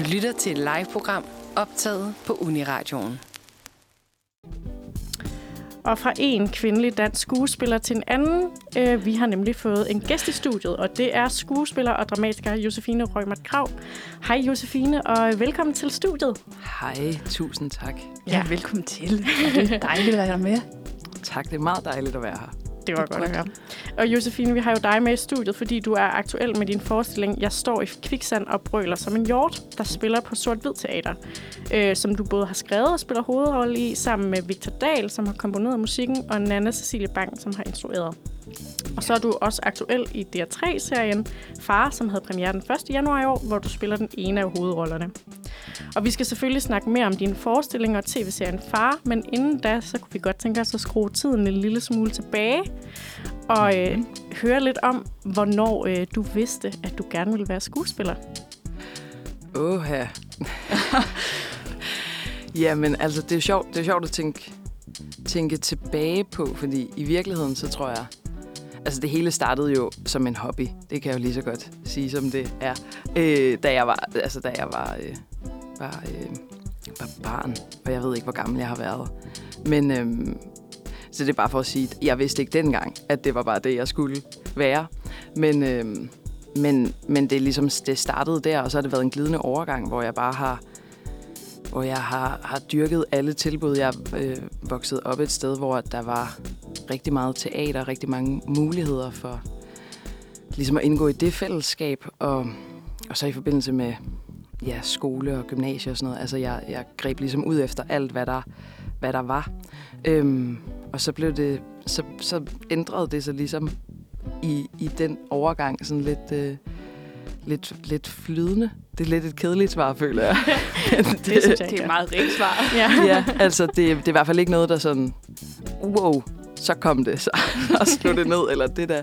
Du lytter til et live-program optaget på Uniradioen. Og fra en kvindelig dansk skuespiller til en anden. Øh, vi har nemlig fået en gæst i studiet, og det er skuespiller og dramatiker Josefine Røgmert Krav. Hej Josefine, og velkommen til studiet. Hej, tusind tak. Ja, velkommen til. Det er dejligt at være med. Tak, det er meget dejligt at være her. Det var godt at høre. Og Josefine, vi har jo dig med i studiet, fordi du er aktuel med din forestilling Jeg står i kviksand og brøler som en hjort, der spiller på Sort-Hvid Teater, øh, som du både har skrevet og spiller hovedrolle i, sammen med Victor Dahl, som har komponeret musikken, og Nana Cecilie Bang, som har instrueret. Og så er du også aktuel i DR3-serien Far, som havde premiere den 1. januar i år, hvor du spiller den ene af hovedrollerne. Og vi skal selvfølgelig snakke mere om dine forestillinger og tv-serien Far, men inden da, så kunne vi godt tænke os at skrue tiden en lille smule tilbage og øh, høre lidt om, hvornår øh, du vidste, at du gerne ville være skuespiller. Åh, ja. Jamen, altså, det er sjovt, det er sjovt at tænke, tænke tilbage på, fordi i virkeligheden, så tror jeg, altså det hele startede jo som en hobby. Det kan jeg jo lige så godt sige, som det er. Øh, da jeg var, altså da jeg var, øh, var, øh, var barn, og jeg ved ikke, hvor gammel jeg har været. Men, øh, så det er bare for at sige, at jeg vidste ikke dengang, at det var bare det, jeg skulle være. Men, øh, men, men det, er ligesom, det startede der, og så har det været en glidende overgang, hvor jeg bare har hvor jeg har, har dyrket alle tilbud. Jeg er øh, vokset op et sted, hvor der var rigtig meget teater, rigtig mange muligheder for ligesom at indgå i det fællesskab. Og, og så i forbindelse med ja, skole og gymnasie og sådan noget. Altså, jeg, jeg greb ligesom ud efter alt, hvad der, hvad der var. Øhm, og så blev det, så, så ændrede det sig ligesom i, i den overgang sådan lidt, øh, lidt, lidt flydende. Det er lidt et kedeligt svar, føler jeg. det, det, Det er et meget rigt svar. Ja. ja, altså det, det er i hvert fald ikke noget, der sådan, wow, så kom det, så, og slå det ned, eller det der,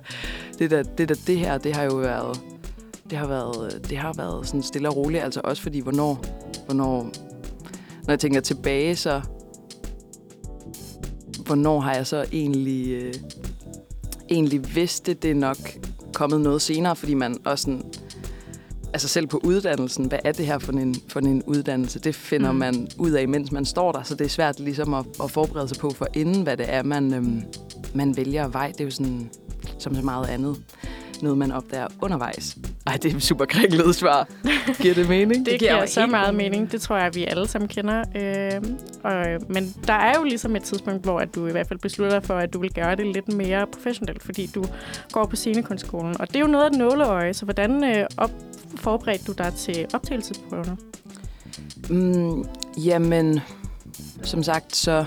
det der, det der, det her, det har jo været, det har været, det har været sådan stille og roligt, altså også fordi, hvornår, hvornår, når jeg tænker tilbage, så, hvornår har jeg så egentlig, øh, egentlig vidst det, det er nok kommet noget senere, fordi man også sådan, altså selv på uddannelsen, hvad er det her for en, for en uddannelse? Det finder mm. man ud af, mens man står der, så det er svært ligesom at, at forberede sig på for inden, hvad det er, man, øhm, man vælger vej. Det er jo sådan, som så meget andet, noget man opdager undervejs. Ej, det er et super kringlet svar. Giver det mening? Det, det giver giver jo så helt meget mening. mening. Det tror jeg, vi alle sammen kender. Øh, og, men der er jo ligesom et tidspunkt, hvor at du i hvert fald beslutter dig for, at du vil gøre det lidt mere professionelt, fordi du går på scenekunstskolen. Og det er jo noget af et nåleøje, så hvordan øh, op, forberedte du dig til optagelsesprøverne? Mm, jamen, som sagt, så,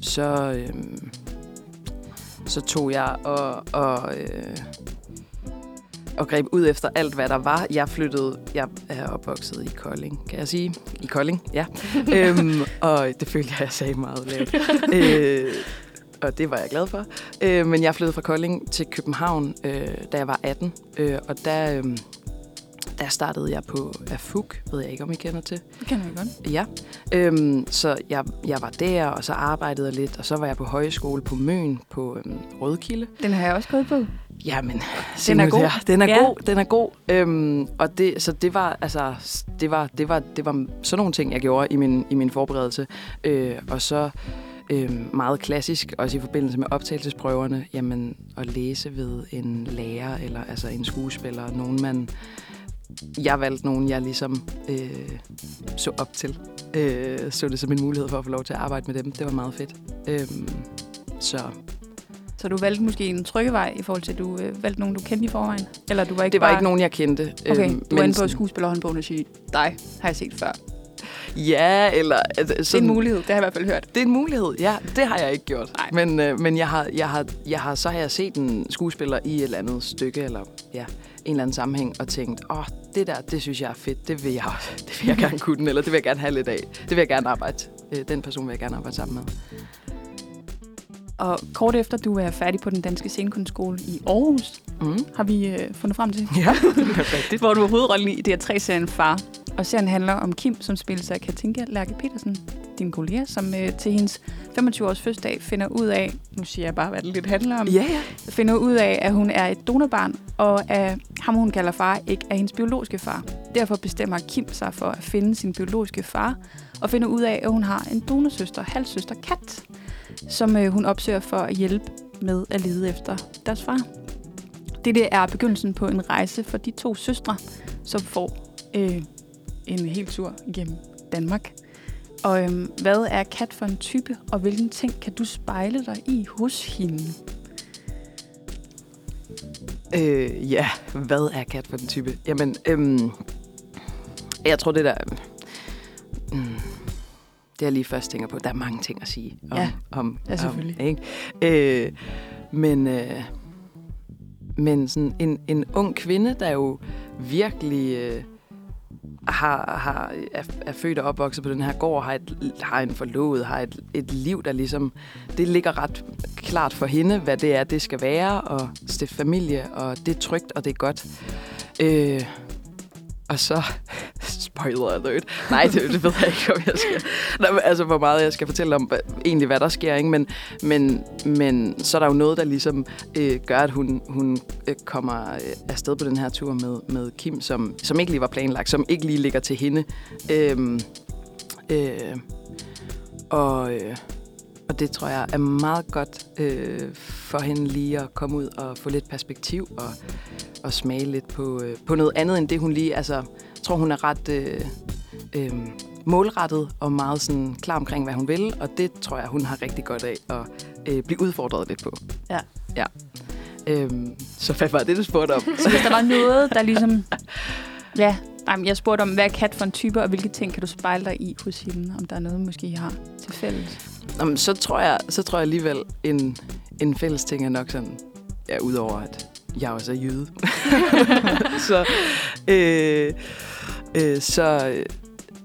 så, øhm, så tog jeg og, og, øh, og greb ud efter alt, hvad der var. Jeg flyttede, jeg er opvokset i Kolding, kan jeg sige. I Kolding, ja. øhm, og det følte jeg, jeg sagde meget lavt. øh, og det var jeg glad for. Øh, men jeg flyttede fra Kolding til København, øh, da jeg var 18. Øh, og der, øh, der startede jeg på AFUG, ved jeg ikke, om I kender til. Det kan vi godt. Ja, øhm, så jeg, jeg var der, og så arbejdede jeg lidt, og så var jeg på højskole på Møn på øhm, Rødkilde. Den har jeg også gået på. Jamen, Den er god. Der. Den er Ja. god, den er god. Øhm, og det, så det var, altså, det var, det var, det var sådan nogle ting, jeg gjorde i min, i min forberedelse. Øh, og så øh, meget klassisk, også i forbindelse med optagelsesprøverne, jamen at læse ved en lærer, eller altså en skuespiller, nogen man... Jeg valgte nogen, jeg ligesom øh, så op til. Øh, så det som en mulighed for at få lov til at arbejde med dem. Det var meget fedt. Øh, så Så du valgte måske en trykkevej i forhold til, at du øh, valgte nogen, du kendte i forvejen? Eller du var ikke det var bare... ikke nogen, jeg kendte. Okay, Øhm, du var inde på skuespillerhåndbogen og sige, dig har jeg set før. Ja, eller... Altså, Det er en mulighed, det har jeg i hvert fald hørt. Det er en mulighed, ja. Det har jeg ikke gjort. Nej. Men, øh, men jeg har, jeg har, jeg har, så har jeg set en skuespiller i et eller andet stykke, eller ja, en eller anden sammenhæng, og tænkt, åh, oh, det der, det synes jeg er fedt. Det vil jeg, det vil jeg gerne kunne, eller det vil jeg gerne have lidt af. Det vil jeg gerne arbejde. Øh, den person vil jeg gerne arbejde sammen med. Og kort efter, du er færdig på den danske scenekunstskole i Aarhus, Mm. har vi øh, fundet frem til. Ja, det er rigtigt. Hvor du er hovedrollen i DR3-serien Far. Og serien handler om Kim, som spilles af Katinka Lærke Petersen. din kollega, som øh, til hendes 25-års fødselsdag finder ud af, nu siger jeg bare, hvad det lidt handler om, Ja, ja. finder ud af, at hun er et donorbarn, og at ham, hun kalder far, ikke er hendes biologiske far. Derfor bestemmer Kim sig for at finde sin biologiske far, og finder ud af, at hun har en donorsøster, halvsøster Kat, som øh, hun opsøger for at hjælpe med at lede efter deres far. Dette er begyndelsen på en rejse for de to søstre, som får øh, en hel tur igennem Danmark. Og øh, hvad er Kat for en type, og hvilken ting kan du spejle dig i hos hende? Øh, ja, hvad er kat for en type? Jamen, øh, jeg tror det der... Øh, det jeg lige først tænker på, der er mange ting at sige om, Ja, om, ja, selvfølgelig. Om, ikke? Øh, men øh, men sådan en, en ung kvinde, der jo virkelig øh, har, har, er, er født og opvokset på den her gård, har, et, har en forlovet, har et, et liv, der ligesom... Det ligger ret klart for hende, hvad det er, det skal være, og stifte familie, og det er trygt, og det er godt. Øh, og så... Spoiler alert. Nej, det, det ved jeg ikke, om jeg skal... Nej, men altså, hvor meget jeg skal fortælle om, hvad, egentlig, hvad der sker, ikke? Men, men, men så er der jo noget, der ligesom øh, gør, at hun, hun øh, kommer øh, afsted på den her tur med, med Kim, som, som ikke lige var planlagt, som ikke lige ligger til hende. Øhm, øh, og... Øh, og det tror jeg er meget godt øh, for hende lige at komme ud og få lidt perspektiv og, og smage lidt på, øh, på noget andet end det, hun lige... Altså, tror, hun er ret øh, øh, målrettet og meget sådan klar omkring, hvad hun vil. Og det tror jeg, hun har rigtig godt af at øh, blive udfordret lidt på. Ja. Ja. Øhm, så hvad var det, du spurgte om? Så hvis der var noget, der ligesom... Ja, jamen, jeg spurgte om, hvad er Kat for en type, og hvilke ting kan du spejle dig i hos hende? Om der er noget, måske I har til fælles? Nå, men så tror jeg, så tror jeg alligevel, en, en fælles ting er nok sådan, ja, udover at jeg også er jøde. så, øh, øh, så, øh,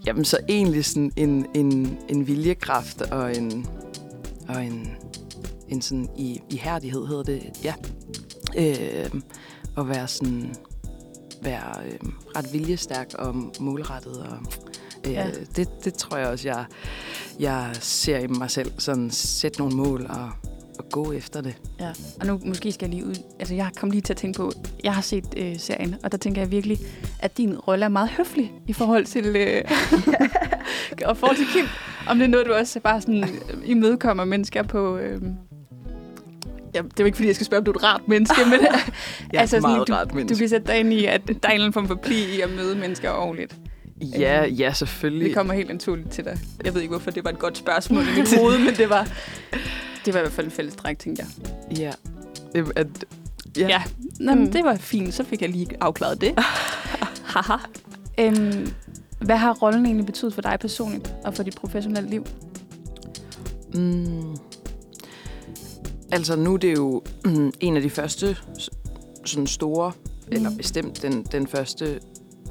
jamen, så egentlig sådan en, en, en viljekraft og en, og en, en sådan i, ihærdighed hedder det, ja. Øh, at være sådan, være øh, ret viljestærk og målrettet og øh, Ja. det, det tror jeg også, jeg, jeg ser i mig selv. Sådan sætte nogle mål og, og gå efter det. Ja. Og nu måske skal jeg lige ud... Altså, jeg kom lige til at tænke på... Jeg har set øh, serien, og der tænker jeg virkelig, at din rolle er meget høflig i forhold til... Øh, og forhold til Kim. Om det er noget, du også bare sådan øh, imødekommer mennesker på... Øh, Ja, det er jo ikke, fordi jeg skal spørge, om du er et rart menneske, men Jeg er altså, sådan, du, ret du menneske. kan sætte dig ind i, at der er en eller anden form for pli i at møde mennesker ordentligt. Ja, ja, selvfølgelig. Det kommer helt naturligt til dig. Jeg ved ikke, hvorfor det var et godt spørgsmål i mit hoved, men det var, det var i hvert fald en fælles træk, tænkte jeg. Ja. At, ja. Ja, Nå, Mm. mm. det var fint. Så fik jeg lige afklaret det. Haha. øhm, hvad har rollen egentlig betydet for dig personligt og for dit professionelle liv? Mm. Altså, nu er det jo mm, en af de første sådan store, mm. eller bestemt den, den første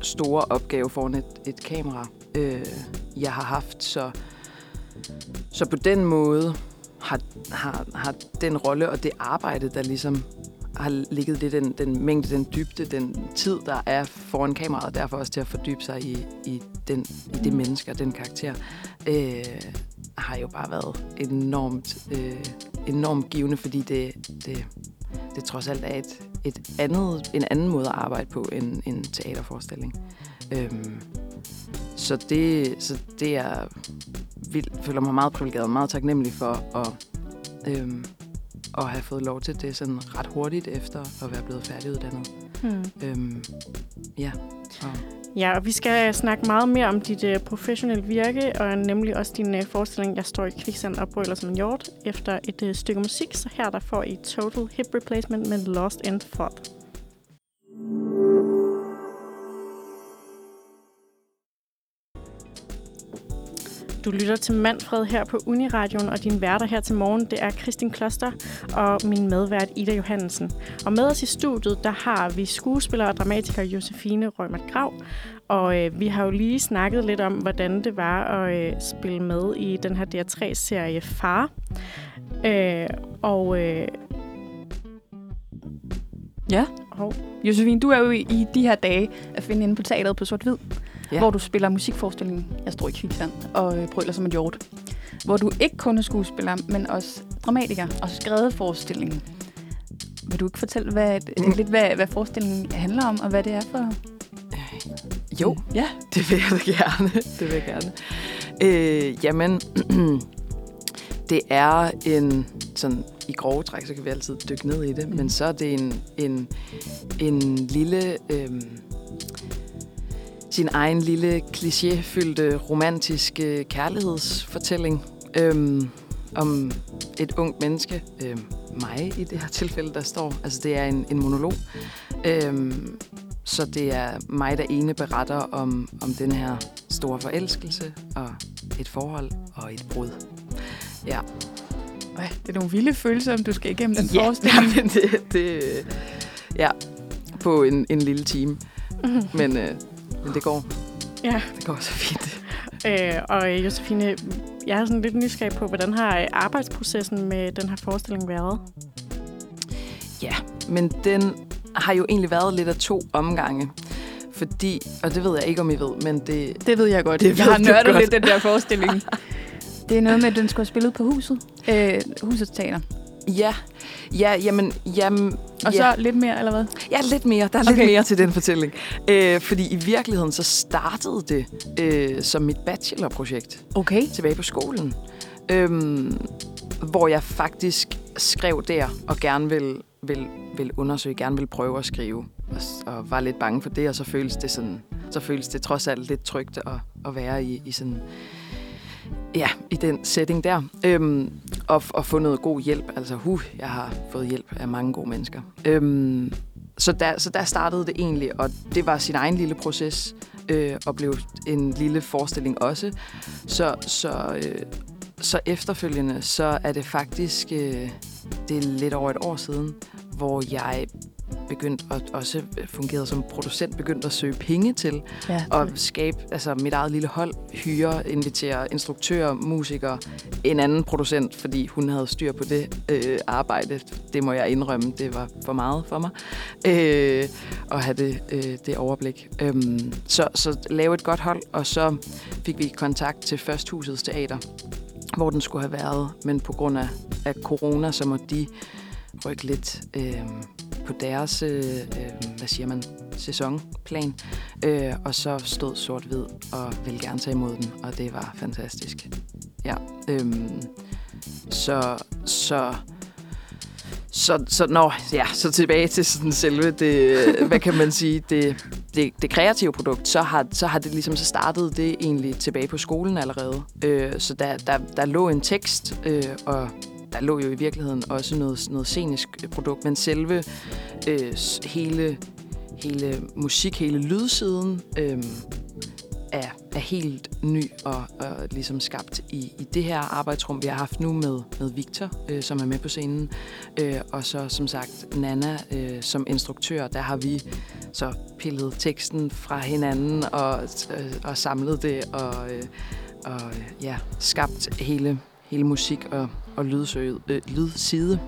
store opgave foran et, et kamera, øh, jeg har haft. Så, så på den måde har, har, har den rolle og det arbejde, der ligesom har ligget det, den, den mængde, den dybde, den tid, der er foran kameraet, og derfor også til at fordybe sig i, i, den, i det menneske og den karakter, øh, har jo bare været enormt, øh, enormt givende, fordi det, det, det trods alt er et, et andet, en anden måde at arbejde på end en teaterforestilling. Øhm, så, det, så det er vildt, føler mig meget privilegeret og meget taknemmelig for at, øhm, at have fået lov til det sådan ret hurtigt efter at være blevet færdiguddannet. Hmm. Øhm, ja, og Ja, og vi skal snakke meget mere om dit uh, professionelle virke, og nemlig også din uh, forestilling, Jeg står i kviksand og brøler som en hjort, efter et uh, stykke musik. Så her der får I Total Hip Replacement med Lost in Thought. Du lytter til Manfred her på Uniradioen, og din værter her til morgen, det er Kristin Kloster og min medvært Ida Johansen. Og med os i studiet, der har vi skuespiller og dramatiker Josefine Rømert Grav, og øh, vi har jo lige snakket lidt om, hvordan det var at øh, spille med i den her DR3-serie Far. Øh, og øh, Ja. hov, Josefine, du er jo i, i de her dage at finde inde på teateret på Sort Hvid. Ja. hvor du spiller musikforestillingen Jeg står i kviksand og øh, brøler som en hjort. Hvor du ikke kun er skuespiller, men også dramatiker og skrevet forestillingen. Vil du ikke fortælle hvad, Mm. mm. lidt, hvad, hvad forestillingen handler om, og hvad det er for? Jo, Ja. det vil jeg da gerne. det vil jeg gerne. Øh, jamen, det er en, sådan i grove træk, så kan vi altid dykke ned i det, men så er det en, en, en lille, øhm, sin egen lille klichéfyldte romantiske kærlighedsfortælling øhm, om et ungt menneske, øhm, mig i det her tilfælde, der står. Altså det er en, en monolog. Øhm, så det er mig, der ene beretter om, om den her store forelskelse og et forhold og et brud. Ja, Øj, det er nogle vilde følelser, om du skal igennem den ja forestilling. men det, det, ja, på en, en lille time. Men, øh, men det går. Ja. Det går så fint. Øh, og øh, Josefine, jeg er sådan lidt nysgerrig på, hvordan har arbejdsprocessen med den her forestilling været? Ja, men den har jo egentlig været lidt af to omgange. Fordi, og det ved jeg ikke, om I ved, men det... Det ved jeg godt. Det jeg har nørdet lidt den der forestilling. det er noget med, at den skulle have spillet på huset. Øh, husets teater. Ja, ja, jamen, jamen Og ja. så lidt mere, eller hvad? Ja, lidt mere. Der er lidt Okay. mere til den fortælling. Øh, fordi i virkeligheden så startede det øh, som mit bachelorprojekt Okay. tilbage på skolen. Øhm, hvor jeg faktisk skrev der og gerne vil, vil, vil undersøge, gerne vil prøve at skrive. Og, og var lidt bange for det, og så føles det sådan, så føles det trods alt lidt trygt at, at være i, i sådan ja, i den setting der. Øhm, og, og få noget god hjælp. Altså, huh, jeg har fået hjælp af mange gode mennesker. Øhm, så, der, så der startede det egentlig, og det var sin egen lille proces, øh, og blev en lille forestilling også. Så, så, øh, så efterfølgende, så er det faktisk, øh, det er lidt over et år siden, hvor jeg begyndte at også fungere som producent, begyndte at søge penge til Ja, og skabe altså, mit eget lille hold, hyre, invitere instruktører, musikere, en anden producent, fordi hun havde styr på det øh, arbejde. Det må jeg indrømme, det var for meget for mig øh, at have det, øh, det overblik. Øhm, så, så lave et godt hold, og så fik vi kontakt til Førsthusets Teater, hvor den skulle have været, men på grund af, af corona, så må de rykke lidt øh, på deres, øh, øh, hvad siger man, sæsonplan. Øh, og så stod sort-hvid og ville gerne tage imod den, og det var fantastisk. Ja, øh, så, så, så, så, nå, ja, så tilbage til sådan selve det, øh, hvad kan man sige, det, det, det kreative produkt, så har, så har det ligesom, så startede det egentlig tilbage på skolen allerede. Øh, så der, der, der lå en tekst, øh, og der lå jo i virkeligheden også noget, noget scenisk produkt, men selve øh, hele, hele musik, hele lydsiden øh, er, er helt ny og, og ligesom skabt i, i det her arbejdsrum, vi har haft nu med, med Victor, øh, som er med på scenen. Øh, og så som sagt Nana øh, som instruktør, der har vi så pillet teksten fra hinanden og, øh, og samlet det og, øh, og ja, skabt hele, hele musik- og, og lydsøget, øh, lydside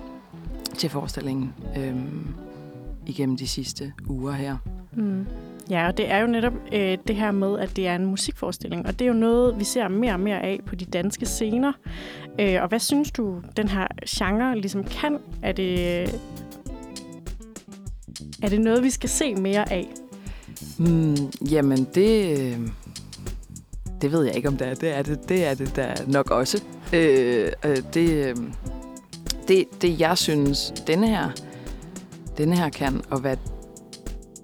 til forestillingen øh, igennem de sidste uger her. Mm. Ja, og det er jo netop øh, det her med, at det er en musikforestilling, og det er jo noget, vi ser mere og mere af på de danske scener. Øh, og hvad synes du, den her genre ligesom kan? Er det, er det noget, vi skal se mere af? Mm, jamen, det, øh, det ved jeg ikke, om det er. Det er det, det, er det der nok også. Øh, øh, det, øh, det, det, jeg synes, denne her, denne her kan, og hvad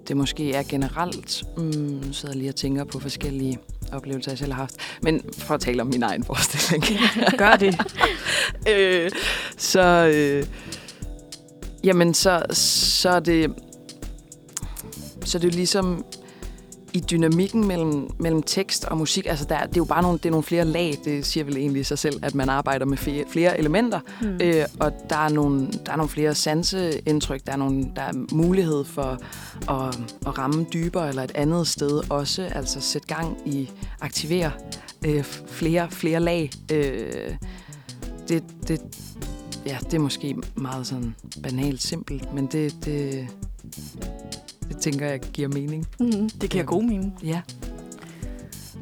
det måske er generelt, mm, sidder jeg lige og tænker på forskellige oplevelser, jeg selv har haft. Men for at tale om min egen forestilling. Gør det. øh, så, øh, jamen, så, så er det, så er det jo ligesom i dynamikken mellem, mellem tekst og musik, altså der, det er jo bare nogle, det er nogle flere lag, det siger vel egentlig sig selv, at man arbejder med flere, flere elementer, Mm. øh, og der er, nogle, der er nogle flere sanseindtryk, der er, nogle, der er mulighed for at, at ramme dybere eller et andet sted også, altså sætte gang i, aktivere øh, flere, flere lag. Øh, det, det, ja, det er måske meget sådan banalt simpelt, men det, det, det tænker jeg giver mening. Mm. Det giver god mening. Ja.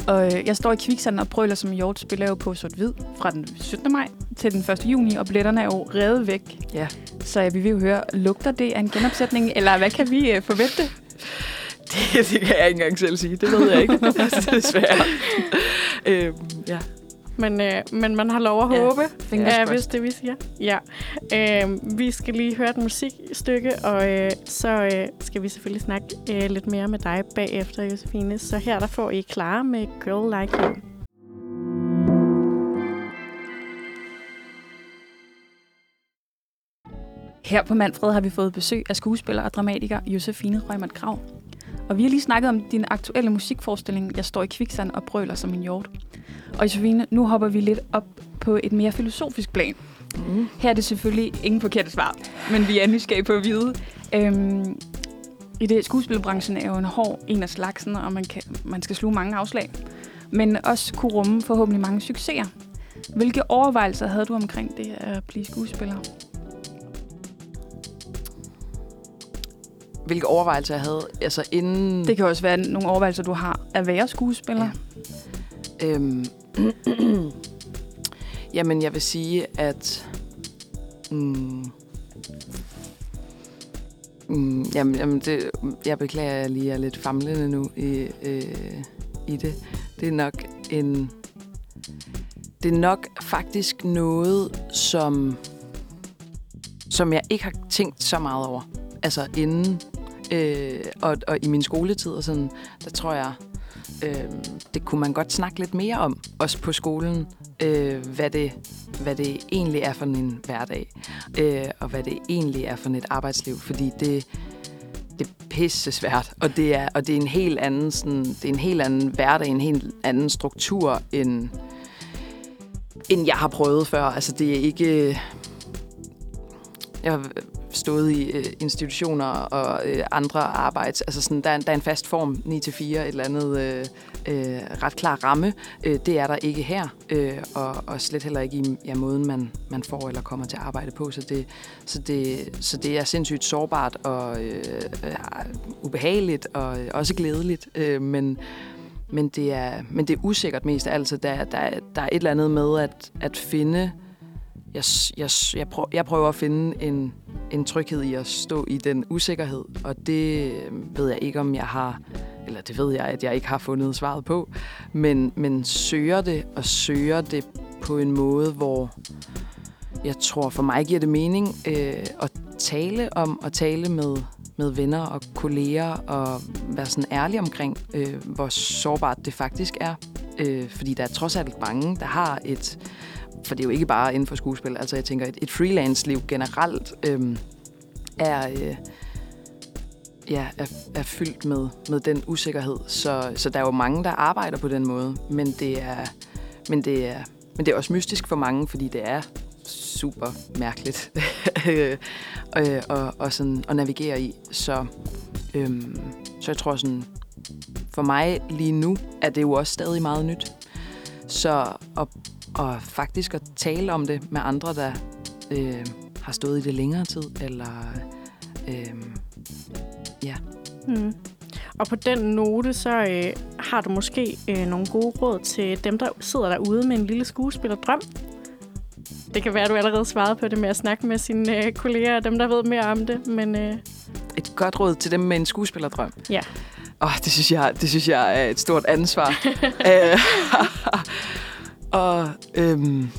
Og øh, jeg står i kviksanden og brøler som hjort, spiller jo på sort-hvid fra den 17. maj til den 1. juni, og billetterne er jo revet væk. Ja. Så øh, vi vil jo høre, lugter det af en genopsætning, eller hvad kan vi øh, forvente? Det, det kan jeg ikke engang selv sige. Det ved jeg ikke. Desværre. øhm. Men, øh, men man har lov at Ja. håbe, ja, hvis det vi siger. Ja. Øh, vi skal lige høre et musikstykke, og øh, så øh, skal vi selvfølgelig snakke øh, lidt mere med dig bagefter, Josefine. Så her der får I klar med Girl Like You. Her på Manfred har vi fået besøg af skuespiller og dramatiker Josefine Rømert Grav. Og vi har lige snakket om din aktuelle musikforestilling, Jeg står i kviksand og brøler som en hjort. Og Josefine, nu hopper vi lidt op på et mere filosofisk plan. Mm. Her er det selvfølgelig ingen forkerte svar, men vi er nysgerrige på at vide. Øhm, I det skuespilbranchen er jo en hård en af slagsen, og man, kan, man skal sluge mange afslag. Men også kunne rumme forhåbentlig mange succeser. Hvilke overvejelser havde du omkring det at blive skuespiller? Hvilke overvejelser jeg havde, altså inden... Det kan også være nogle overvejelser, du har at være skuespiller. Ja. Øhm, jamen, jeg vil sige, at... Mm, mm, jamen, jamen det, jeg beklager, at jeg lige er lidt famlende nu i, øh, i det. Det er nok en... Det er nok faktisk noget, som, som jeg ikke har tænkt så meget over. Altså inden, øh, og, og i min skoletid og sådan, der tror jeg, øh, det kunne man godt snakke lidt mere om, også på skolen, øh, hvad, det, hvad det egentlig er for en hverdag, øh, og hvad det egentlig er for et arbejdsliv, fordi det, det er pisse svært, og det er, og det er en helt anden, sådan, det er en helt anden hverdag, en helt anden struktur, end, end jeg har prøvet før. Altså, det er ikke... Jeg stået i øh, institutioner og øh, andre arbejds... Altså sådan, der, er, der er en fast form, 9-4, et eller andet øh, øh, ret klar ramme. Øh, det er der ikke her, øh, og, og slet heller ikke i ja, måden, man, man får eller kommer til at arbejde på. Så det, så det, så det er sindssygt sårbart og øh, øh, ubehageligt og øh, også glædeligt. Øh, men, men, det er, men det er usikkert mest af alt. Der, der, der er et eller andet med at, at finde... Jeg, jeg, jeg, prøver, jeg prøver at finde en, en tryghed i at stå i den usikkerhed, og det øh, ved jeg ikke, om jeg har, eller det ved jeg, at jeg ikke har fundet svaret på, men, men søger det, og søger det på en måde, hvor jeg tror, for mig giver det mening øh, at tale om, og tale med, med venner og kolleger, og være sådan ærlig omkring, øh, hvor sårbart det faktisk er. Øh, fordi der er trods alt mange, der har et for det er jo ikke bare inden for skuespil, altså jeg tænker, et, et freelance-liv generelt øh, er, øh, ja, er, er fyldt med, med den usikkerhed. Så, så der er jo mange, der arbejder på den måde, men det er, men det er, men det er også mystisk for mange, fordi det er super mærkeligt øh, og, og sådan at navigere i. Så, øhm, så jeg tror sådan, for mig lige nu er det jo også stadig meget nyt. Så at og faktisk at tale om det med andre, der øh, har stået i det længere tid, eller øh, ja. Hmm. Og på den note, så øh, har du måske øh, nogle gode råd til dem, der sidder derude med en lille skuespillerdrøm. Det kan være, at du allerede svarede på det med at snakke med sine øh, kolleger og dem, der ved mere om det. Men øh, Et godt råd til dem med en skuespillerdrøm. ja, oh, det, synes jeg, det synes jeg er et stort ansvar. Øh, og øhm,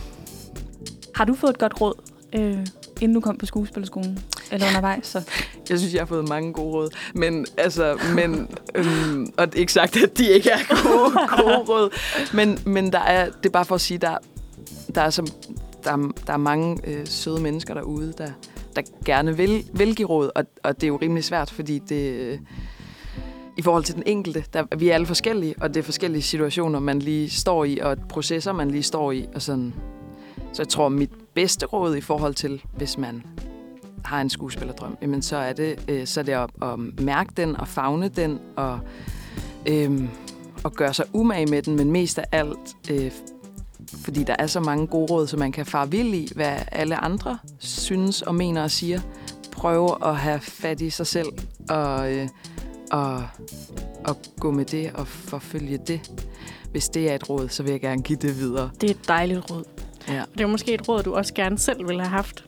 Har du fået et godt råd, øh, inden du kom på skuespillerskolen? Eller undervejs? Så? jeg synes, jeg har fået mange gode råd. Men altså, men, øhm, og det er ikke sagt, at de ikke er gode, gode råd. Men, men der er, det er bare for at sige, der, der er som, der, er- der er mange øh, søde mennesker derude, der, der gerne vil, vil give råd, og, og det er jo rimelig svært, fordi det... øh, i forhold til den enkelte, der, vi er alle forskellige, og det er forskellige situationer, man lige står i, og processer, man lige står i. Og sådan. Så jeg tror, mit bedste råd i forhold til, hvis man har en skuespillerdrøm, jamen så er det, øh, så er det at, at mærke den og fagne den, og, øh, og gøre sig umage med den, men mest af alt, øh, fordi der er så mange gode råd, så man kan fare vild i, hvad alle andre synes og mener og siger. Prøve at have fat i sig selv og, øh, og, og gå med det og forfølge det. hvis det er et råd, så vil jeg gerne give det videre. Det er et dejligt råd. Ja, Det er måske et råd, du også gerne selv ville have haft.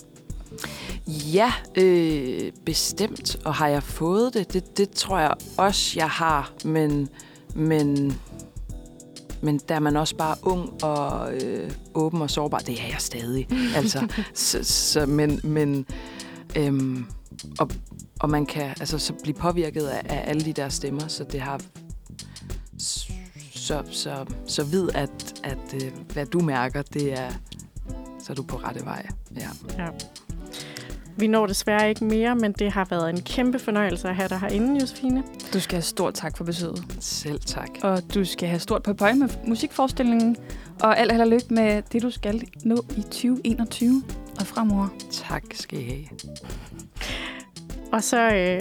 ja øh, bestemt. Og har jeg fået det? det? Det tror jeg også, jeg har. Men, men, men er man også bare ung og øh, åben og sårbar. Det er jeg stadig. altså, så, så, men, men øhm, og, og man kan altså, så blive påvirket af, af alle de der stemmer, så det har så, så, så vid, at, at øh, hvad du mærker, det er, så er du på rette vej. Ja. Ja. Vi når desværre ikke mere, men det har været en kæmpe fornøjelse at have dig herinde, Josefine. Du skal have stort tak for besøget. Selv tak. Og du skal have stort på pøj med musikforestillingen. Og alt held og lykke med det, du skal nå i 2021 og fremover. Tak skal I have. Og så øh,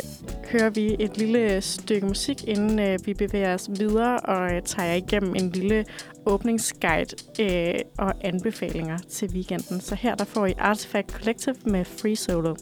hører vi et lille stykke musik, inden øh, vi bevæger os videre og øh, tager jer igennem en lille åbningsguide øh, og anbefalinger til weekenden. Så her der får I Artifact Collective med Free Solo.